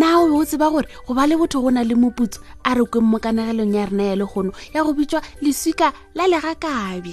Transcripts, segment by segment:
na o be o tseba gore go ba le botho go na le moputso a re kweng mo kanagelong ya rena ya legono ya go bitswa leswika la legakabe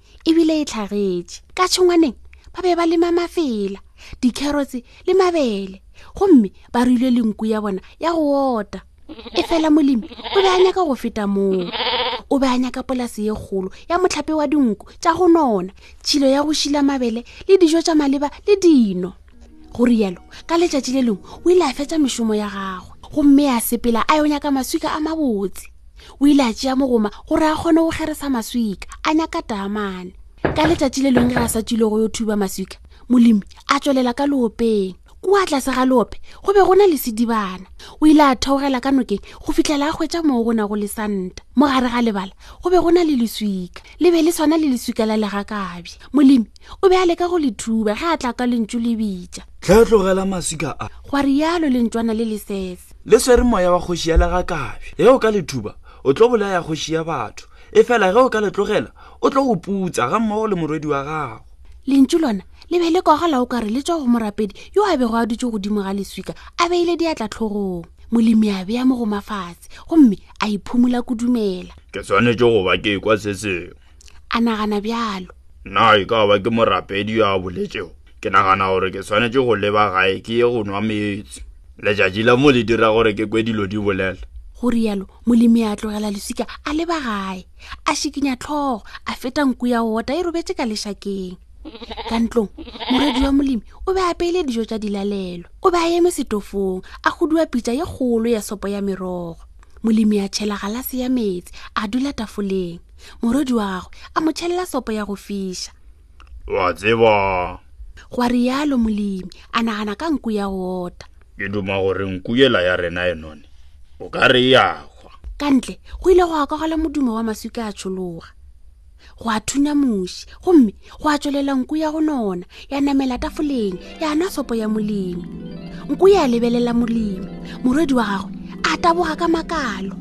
ebile e tlhagetše ka tšhongwaneng ba be ba lema mafela dikherotse le mabele gomme ba ruile lenku ya bona ya go ota e fela molemi o be a nyaka go feta moo o be a nyaka polase ye kgolo ya motlhape wa dinku tša go nona tšhilo ya go šila mabele le dijo tša maleba le dino go rialo ka letšatši le lengwe o ile a fetša mešomo ya gagwe gomme a sepela a yo nyaka maswika a mabotse o ile a tšea mogoma gore a kgone go geresa maswika a nyaka tamane ka letšatši le lengwe ge a sa tšile go yo thuba maswika molemi a tswelela ka leopeng kua tlase ga leope go be go na le sedibana o ile a theogela ka nokeng go fitlhela a hwetša moo go nago le santa mo gare ga lebala go be go na le leswika le be le swana le leswika la legakabje molemi o be a leka go le thuba ge a tla ka lentšu le bitša tlhe o tlogela maswika a gwa rialo lentšwana le lesese le swere moya wa kgoši ya lega kabe ge o ka le thuba o tlo bolaya kgoši ya batho e fela ge o ka le tlogela o tlo go putsa ga mmogo le morwedi wa gago lentšu lona le be le kwagala o ka re le tswa go morapedi yo a bego a dutse godimo ga leswika a beile diatla tlhogong molemi a beya mo go mafatshe gomme a iphumola kudumela ke tshwanetse go ba ke kwa se sengwe a nagana bjalo na e ka ba ke morapedi yo a boletšego ke nagana gore ke swanetše go leba gae ke ye go nwa meetse letšatši la mo le dira gore ke kwe dilo di bolela go rialo molemi a tlogela lesika a leba gae a šikinya tlhogo a feta nku ya wota e robetse ka lešakeng ka ntlong moredi wa molemi o be a peile dijo tša dilalelo o be a eme setofong a godiwa pitša ye kgolo ya sopo ya merogo molemi a tšhela galase ya meetse a dula tafoleng morwedi wa gagwe a mo tšhelela sopo ya go fiša wa tseba gwa rialo molemi a nagana ka nku ya go ota ke duma gore nku yela ya rena e none o ka re ya gwa ka ntle go ile go akagala modumo wa maswika a tšhologa go a thunya moši gomme go a tswelela nku ya go nona ya namela tafoleng ya nwa sopo ya molemi nku ya lebelela molemi morwedi wa gagwe a taboga ka makalo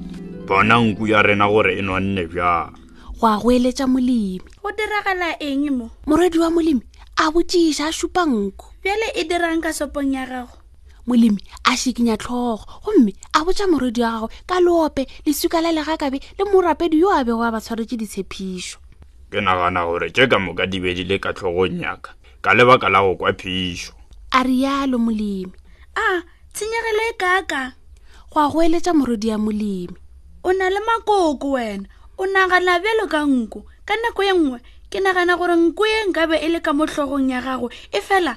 bona nku ya rena gore e nwanne bjang go a go eletša molemi go diragala eng mo morwedi wa molemi a botšiša a šupa nku bjale e dirang ka sopong ya gago molemi a šikinya tlhogo gomme a botša morwedi wa gagwe ka loope lesuka la legakabe le morapedi yo a bego a ba tshwaretse ditshephišo ke nagana gore tše ka moka di be di le ka tlhogong yaka ka lebaka la go kwa phišo a rialo molemi a tshenyegelo e kaka go a go eletša morodi ya molemi o na le makoko wena o nagana bjalo ka nko ka nako ye nngwe ke nagana gore nko ye nkabe e le ka mo tlhogong ya gago e fela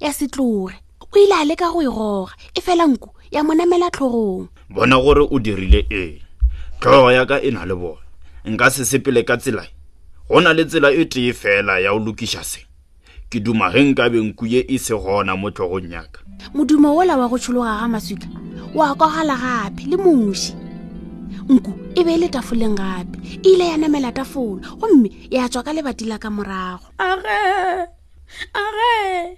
ya se tloge o ile a leka go e goga e fela nku ya mo namela tlhogong bona gore o dirile ee tlhogo ya ka e na le bone nka se sepele ka tsela e. go na le tsela e tee fela ya go lokiša se ke duma ge nka benku ye e se gona mo tlhogong yaka modumo wola wa go tshologa ga maswika wa kogala gape le moši nku e be e le tafoleng gape e ile ya namela tafolo gomme ya tswa ka lebati la ka morago age age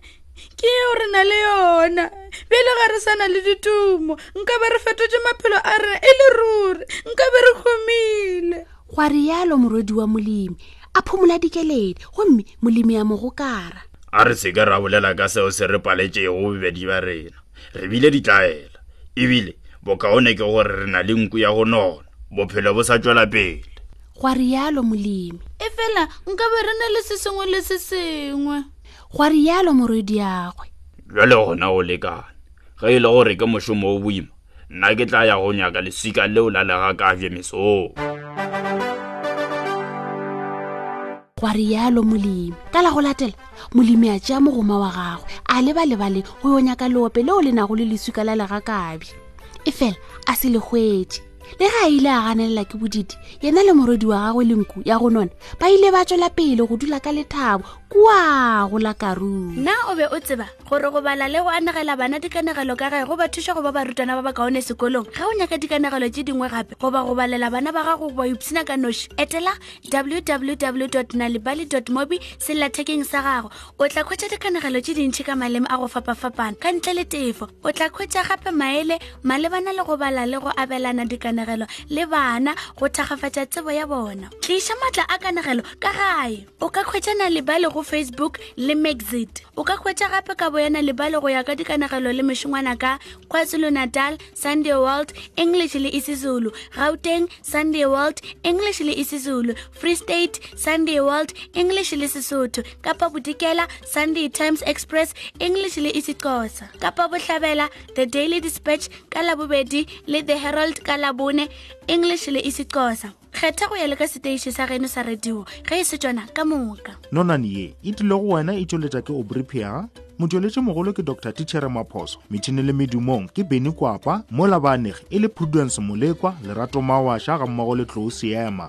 ke yeo re na le yona bjale ga re sa na le ditumo nka be re fetotše maphelo a rena e le ruri nka be re humile gwa rialo morwedi wa molemi a phomola dikeledi gomme molemi ya mogokara a re seke ra bolela ka seo se re paletšego bobedi ba rena re bile ditlaela ebile bokaone ke gore re na le nku ya go nona bophelo bo sa tšwela pele gwa rialo molemi e fela nka be re na le se sengwe le se sengwe gwa rialo morwediagwe jale gona o lekane ge e le gore ke mošomo o boima nna ke tla ya go nyaka lesika leo la lega kaje mesong gwa rialo molemi ka la go latela molemi a tšea mogoma wa gagwe a leba lebaleng go yo nyaka leope leo le nago le leswika la lega kabe e fela a se le hwetše le ga a ile a ganelela ke bodidi yena le morwedi wa gagwe le nku ya go nona ba ile ba tswela pele go dula ka lethabo kua go la karung na o be o tseba gore go bala le go anegela bana dikanegelo ka ge go ba thuša go ba barutwana ba ba kaone sekolong ga o nyaka dikanegelo tse dingwe gape goba go balela bana ba gago goba ipsina ka noši etela www nalibali mobi sellathekeng sa gago o tla kgwetsa dikanegelo tse dintšhi ka maleme a go fapafapana ka ntle le tefo o tla khwetša gape maele malebana le go bala le go abelana dikanegelo le bana go thakgafatša tsebo ya bona tliša maatla a kanegelo ka gae o ka khwetšana lebale go facebook le maxit o ka khwetša gape ka boyana lebale go ya ka dikanegelo le mešongwana ka kwazulu natal sunday world english le isizulu gauteng sunday world english le isizulu free state sunday world english le sesotho kapa bodikela sunday times express english le isixhosa kapa bohlabela the daily dispatch ka labobedi le the herald ka labone english le isixhosa kgetha go ya le ka seteiši sa geno sa radio ge e se tsona ka moka nonane ye e tlile go wena e tšweletša ke obripia motšweletši mogolo ke dr tichere maphoso metšhini le medumong ke beny kwapa mola baanegi e le prudence molekwa lerato mawaša ga mmogo le tlou seema